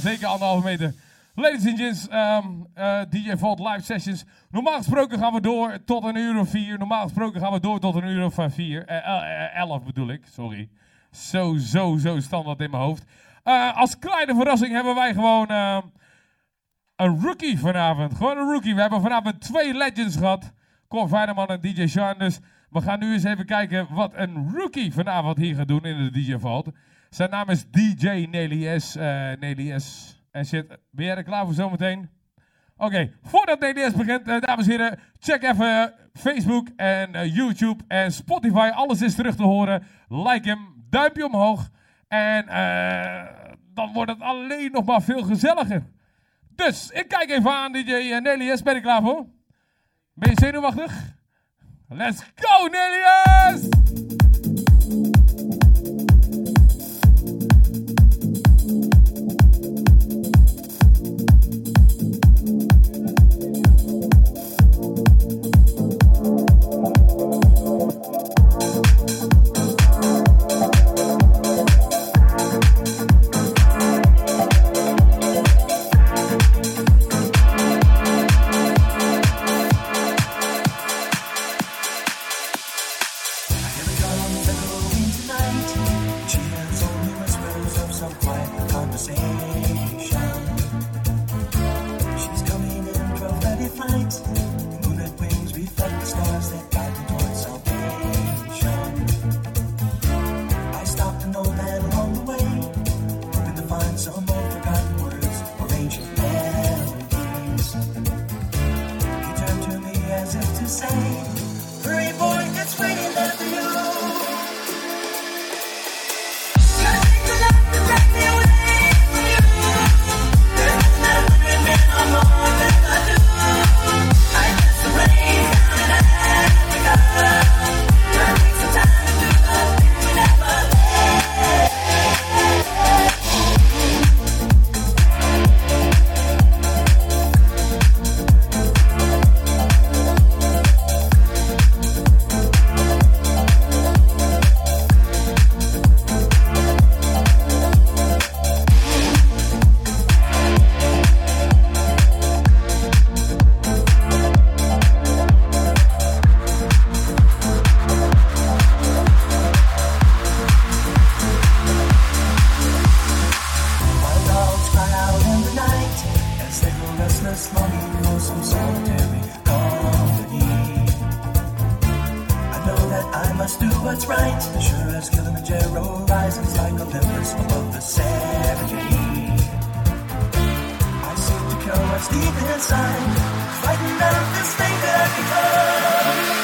zeker anderhalve meter. Ladies and gents, ehm, eh, DJ Vault live sessions. Normaal gesproken gaan we door tot een uur of vier. Normaal gesproken gaan we door tot een uur of eh, vier. Eh, el- elf bedoel ik, sorry. Zo, zo, zo standaard in mijn hoofd. Als kleine verrassing hebben wij gewoon ehm, een rookie vanavond. Gewoon een rookie. We hebben vanavond twee legends gehad. Cor Feyenoord en DJ Sean. Dus we gaan nu eens even kijken wat een rookie vanavond hier gaat doen in de DJ Vault. Zijn naam is DJ eh, Nelly S. En shit, ben jij er klaar voor zometeen? Oké, voordat Nelly S begint, eh, dames en heren, check even Facebook en eh, YouTube en Spotify. Alles is terug te horen. Like hem, duimpje omhoog. En dan wordt het alleen nog maar veel gezelliger. Dus, ik kijk even aan, DJ Nelly S. Ben je klaar voor? Ben je zenuwachtig? Let's go, Nelly S! What's right, the sure as Kilimanjaro rises like Olympus above the Serengeti. I seem to kill what's deep inside, frightened of this thing that I become.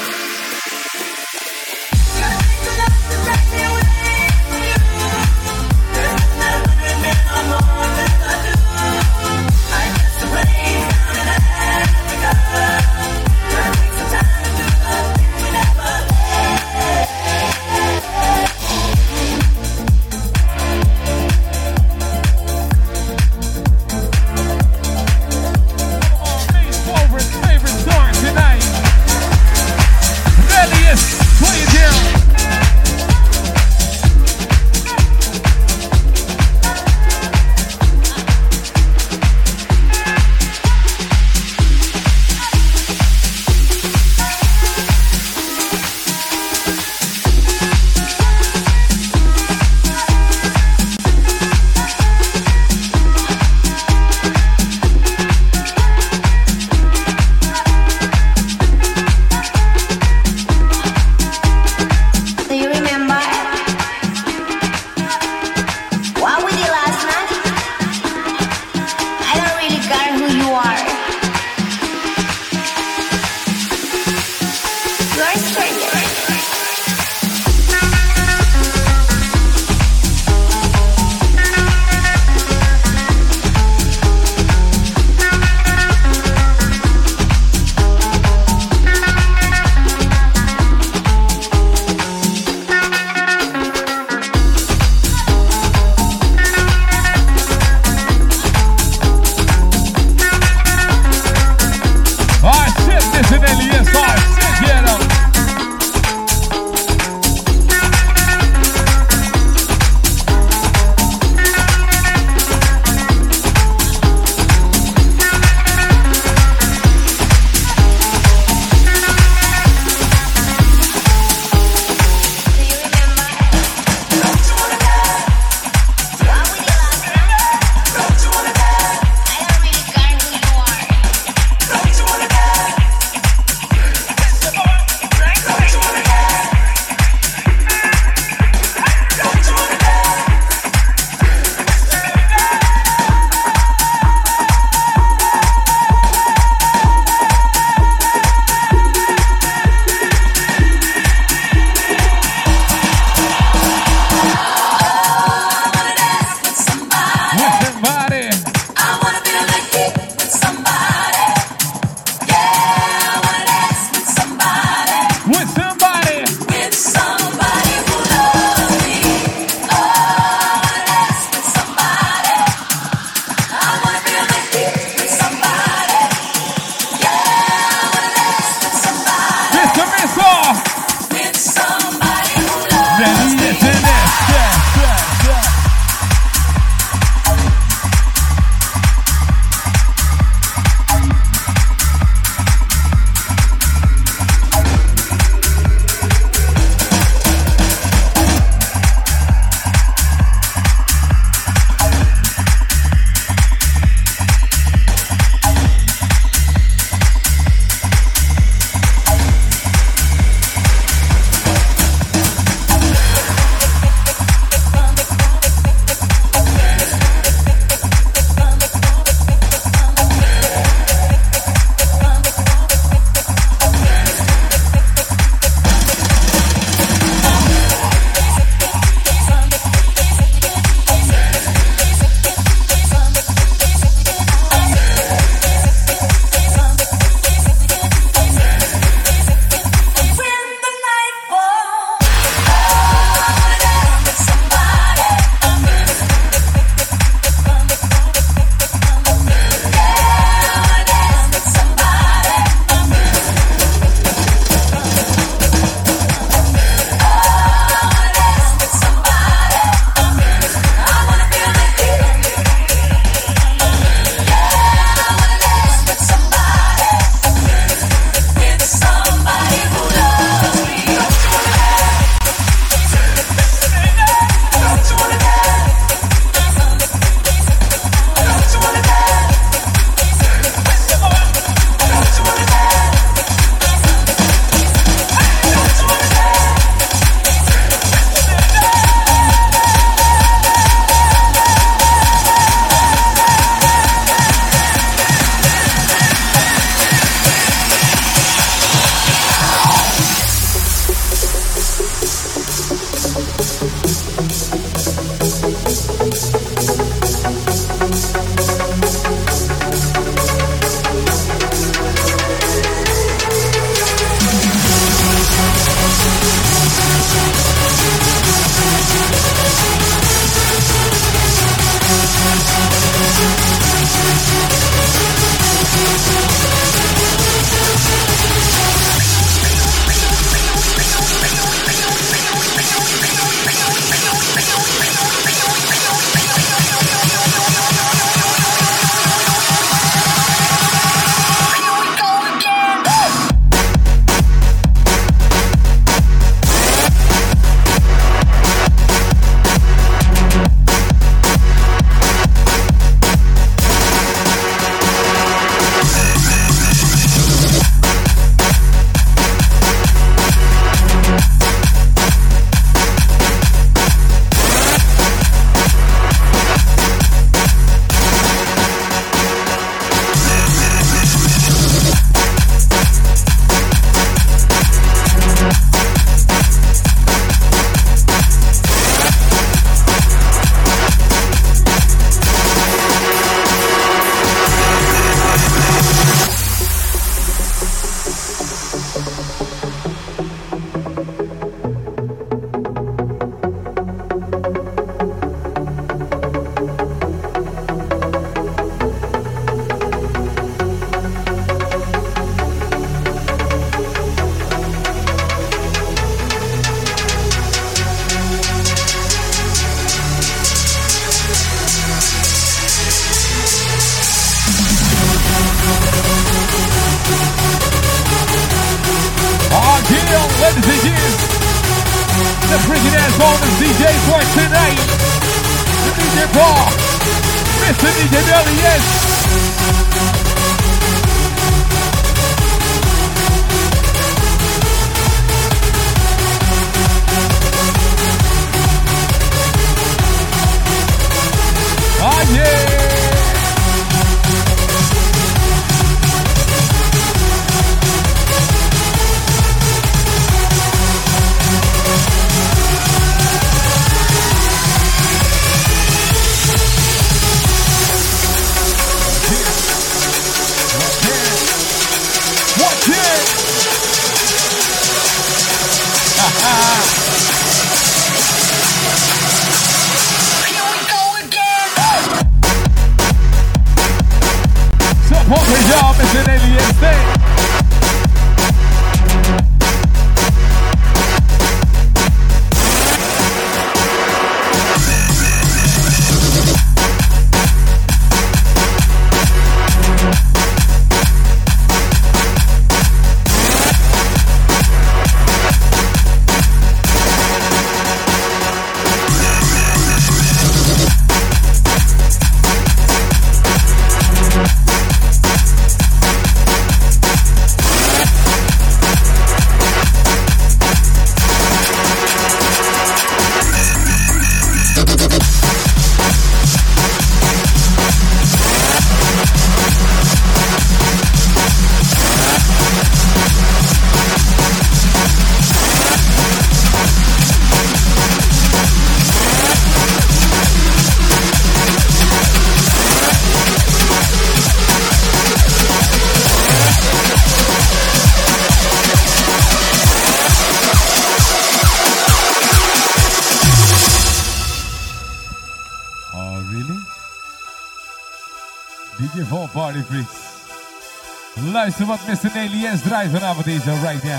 Luister wat Mr. Nelly S draait vanavond deze right now.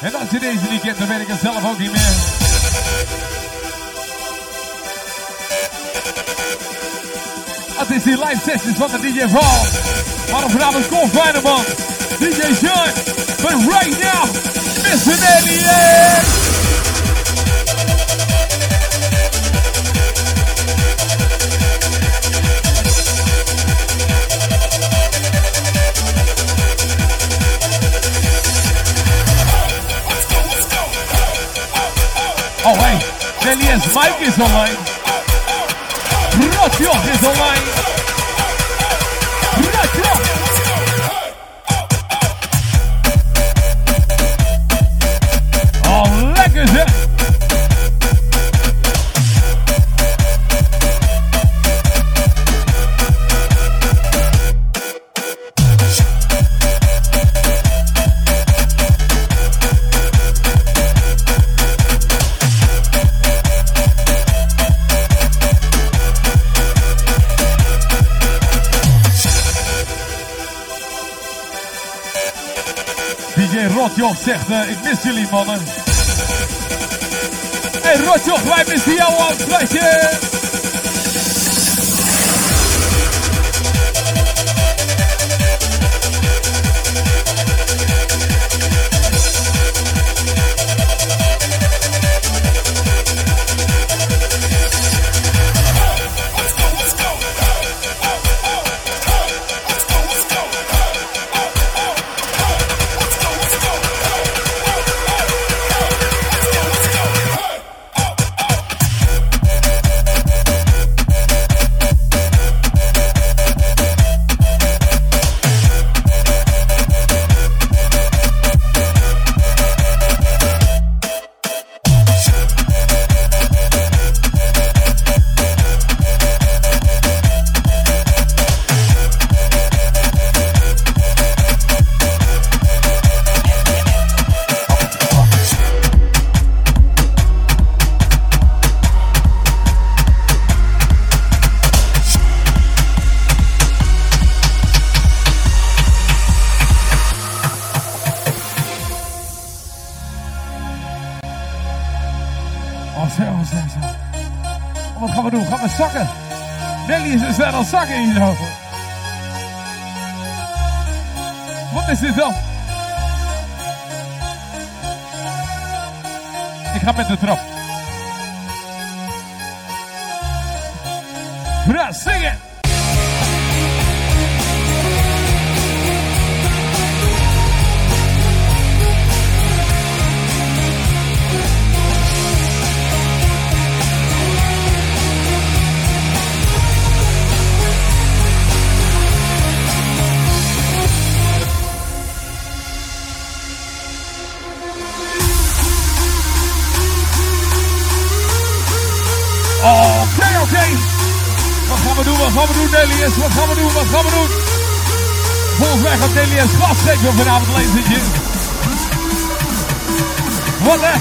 En als je deze niet kent, dan weet ik het zelf ook niet is live sessions van de DJ Vol. Maar vanavond komt Feyenoord, DJ Sean. But right now, Mr. Nelly S. Mike is online. Rotjoch zegt, eh, ik mis jullie mannen. Hey Rotjoch, wij missen jou het flesje. zakken. Nelly is er al zakken hoofd. Wat is dit dan? Ik ga met de trap. Ja, zingen! Oh, oké, oké. Wat gaan we doen, wat gaan we doen, Delius? Wat gaan we doen, wat gaan we doen? Volgens mij gaat Delius glas zeker vanavond lezen. Wat hè?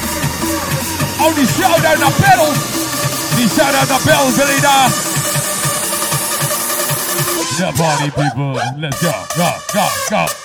Oh, die shout-out naar Perl. Die shout-out naar Perl, Belinda. The body people, let's go, go, go, go.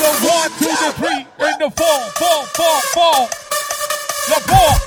the one, two, the three, and the four, four, four, four. The four.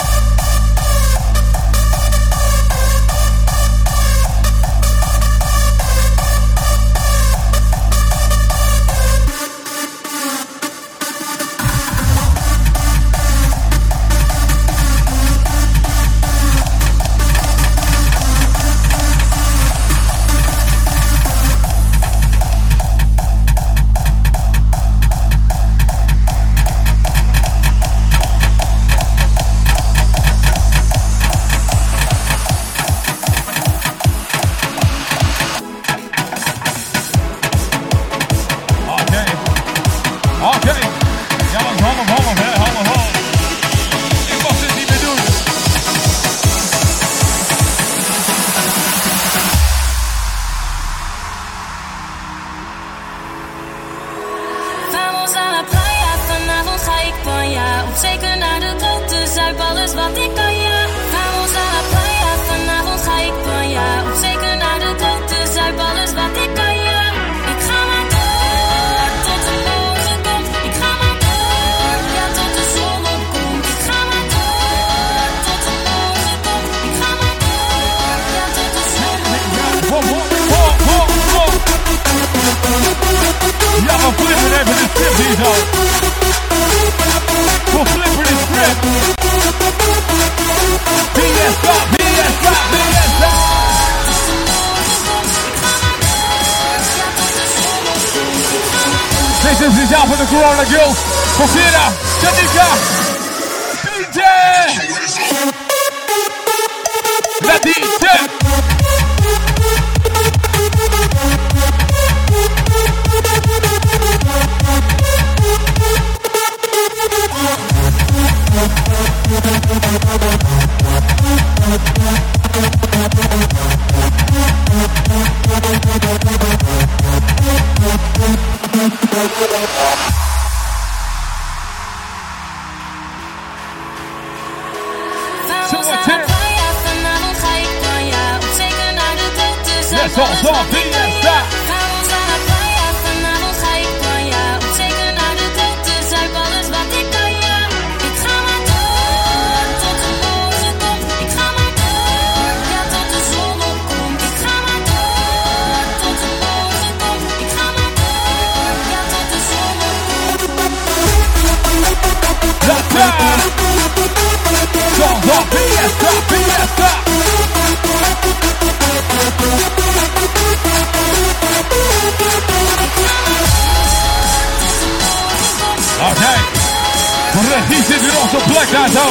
de heat zit in onze plek daar zo.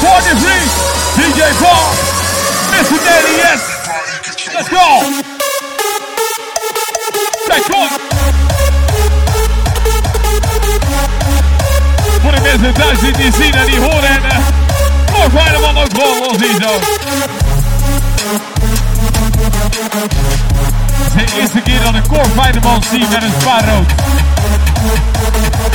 43, DJ Paul, Mr. Daily, yes. Let's go. Take one. Voor de mensen thuis die die zien en die horen en uh, fijne man ook gewoon ons hier zo. Het is de eerste keer dat ik Cor Weideman zie met een spaarrood.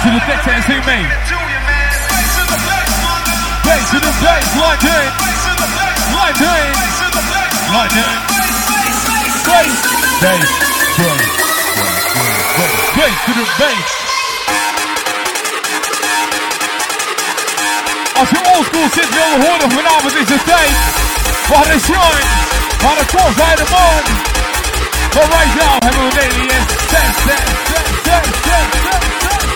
Bass in the deck hands, who me? Bass in the bass, like it. Like it. Like it. Bass. Bass. Bass. Bass to the bass. Als je oldschool zit, wilde horen vanavond is de tijd. Waar de shine, waar de cross bij de man. But right now, hebben we een alien. Dance, dance, dance, dance, dance, dance, dance.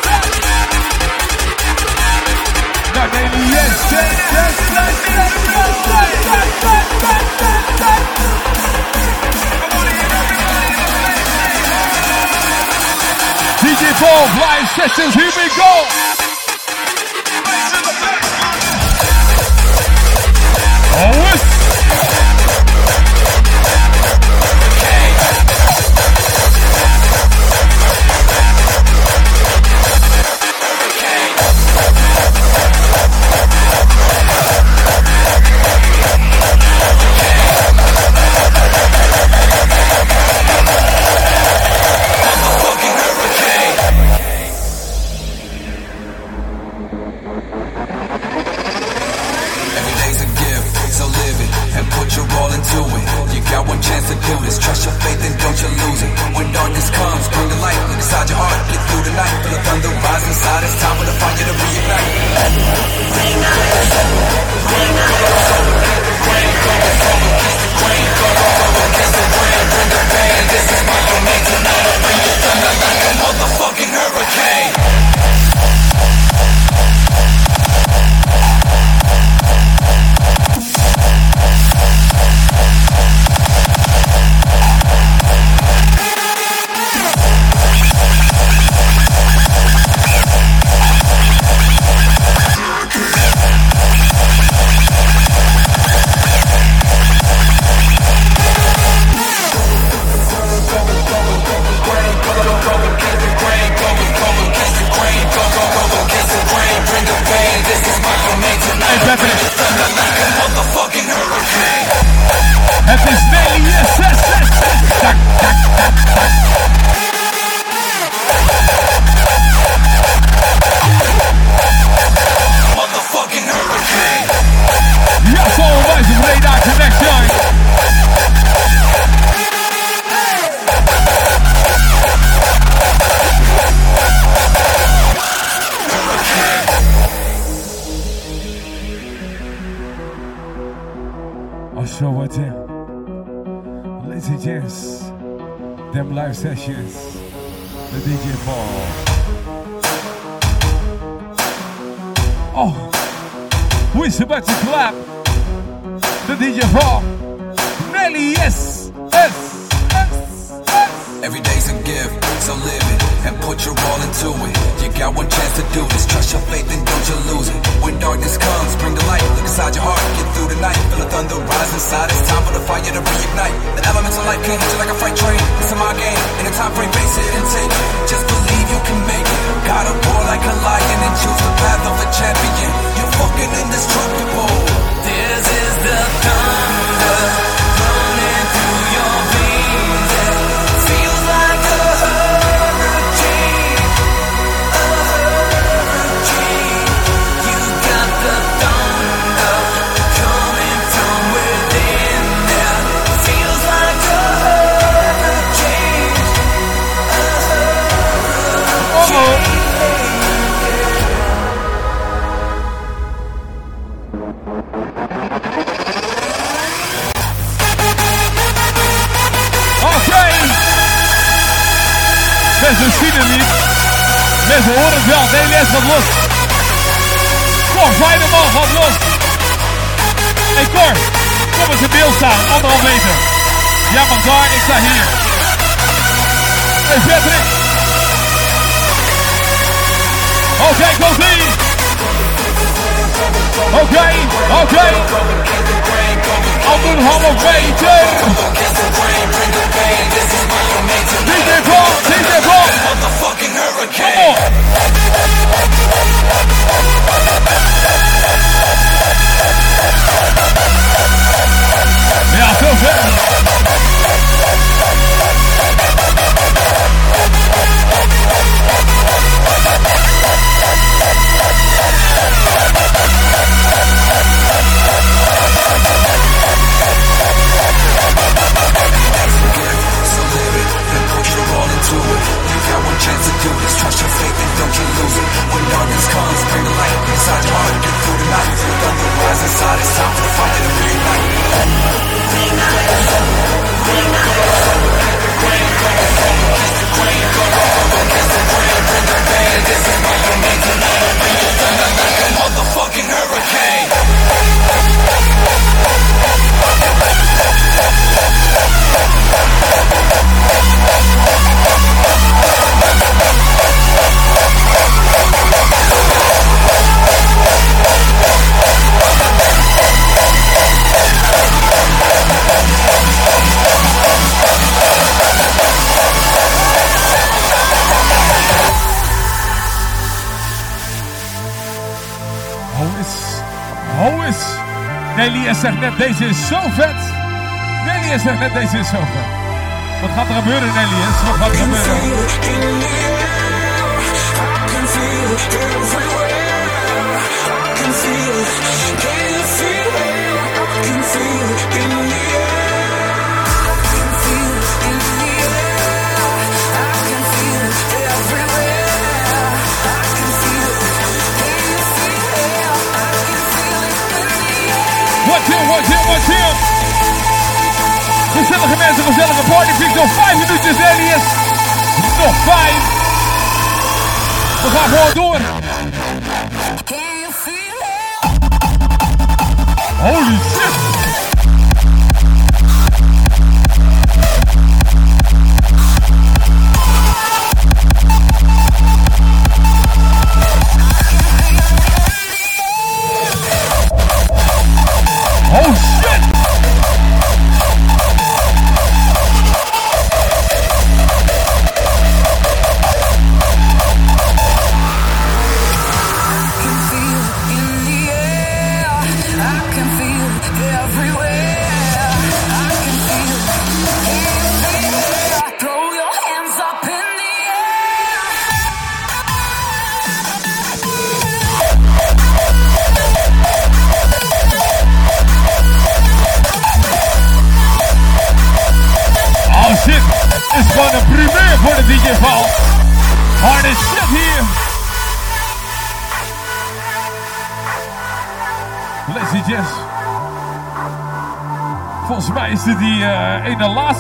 live sessions. Here we go. Oh, Oh, we're about to clap. The DJ Rock. Nelly, yes. Every day's a gift, so live it and put your all into it. You got one chance to do this. Trust your faith and don't you lose it. When darkness comes, bring the light. Look inside your heart, get through the night. Feel the thunder rise inside. It's time for the fire to reignite. The elements of life can't hit you like a freight train. It's a my game. In a time frame, face it and take it. Just believe you can make it. Gotta roar like a lion and choose the path of a champion. You're fucking indestructible. This is the thunder Oké. Mensen zien het niet. Mensen horen het wel. Nee, les wat los. Kom, fijne man, wat los. Hey Cor, kom eens in beeld staan. Anderhalf meter. Ja, maar daar, ik sta hier. Hey Patrick. Oké, okay, kom zien. Okay, okay. Open home of raging. DJ Paul, DJ Paul. Motherfucking hurricane. Come on. Yeah, I feel good. Zegt net, deze is zo vet. Nelia zegt net, deze is zo vet. Wat gaat er gebeuren, Nelius? Wat gaat er gebeuren? Ele ficou 5 minutes is alias. No 5. Por favor, do it. Holy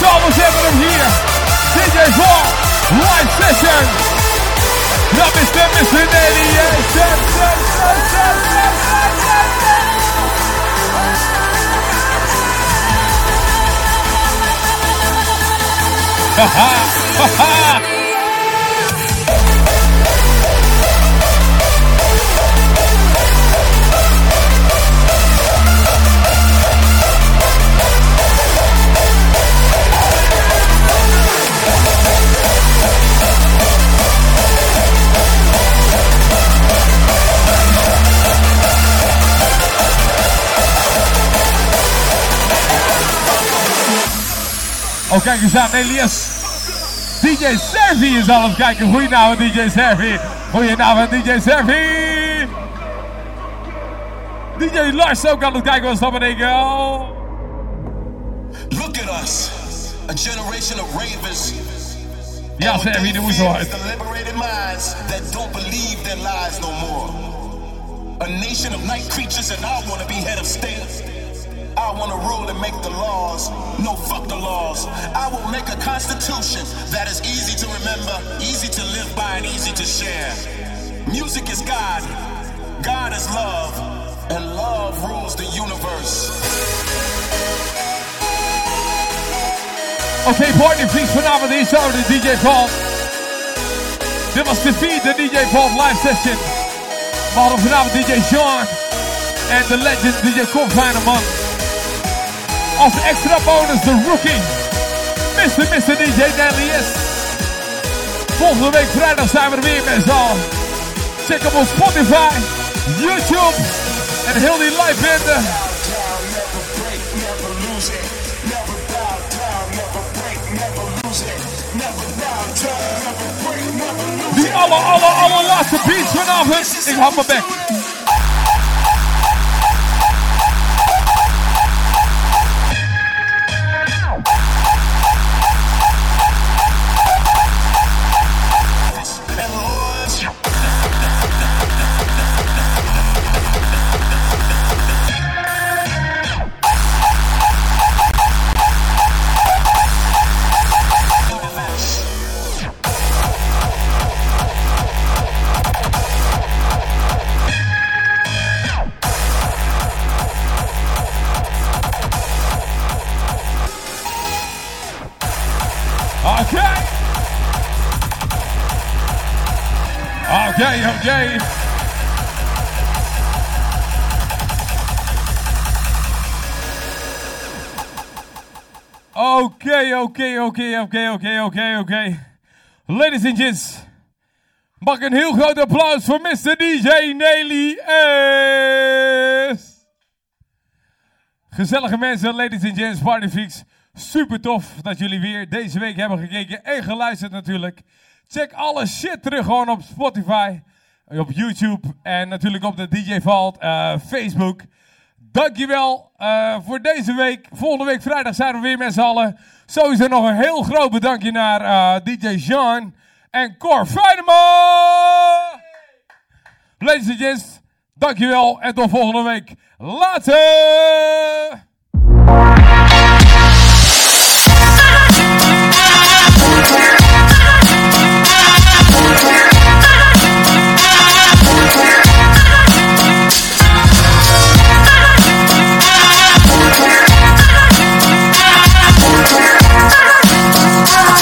It's almost evident here. DJ Ball, live session. Not Mr. Mr. 88. Ha ha! Ha ha! Oh, kijk eens aan, Elias. DJ Servi is aan het kijken. Goedenavond, DJ Servi. Goedenavond, DJ Servi. DJ Lars ook aan het kijken. Dat betekent? Oh. Look at us, a generation of ravers. Ja, Servi, they doe eens zo fear hard. the liberated minds that don't believe their lies no more. A nation of night creatures, and I wanna be head of state. I wanna rule and make the laws. No, fuck the laws. I will make a constitution that is easy to remember, easy to live by, and easy to share. Music is God, God is love, and love rules the universe. Okay, party, Oké, partyvlies vanavond hier zo, de DJ Paul. Dit was de vierde DJ Paul live session. We hadden vanavond DJ Sean en de legend DJ Confinement. Als extra bonus de rookie, Mr. Mr. DJ Nelly. Volgende week vrijdag zijn we er weer met z'n. Check hem op Spotify, YouTube en heel die live bende. Die aller, aller, allerlaatste beats vanavond. Ik hou mijn bek. Oké, oké, oké, oké, oké, oké. Ladies and gents, mag een heel groot applaus voor Mr. DJ Nelly S. Gezellige mensen, ladies and gents, partyfreaks. Super tof dat jullie weer deze week hebben gekeken en geluisterd natuurlijk. Check alle shit terug gewoon op Spotify, op YouTube en natuurlijk op de DJ Vault, eh, Facebook. Dankjewel uh, voor deze week. Volgende week vrijdag zijn we weer met z'n allen. Sowieso nog een heel groot bedankje naar eh, DJ Jean en Cor Feideman. Ladies and gents, dankjewel en tot volgende week. Later! Ah! now.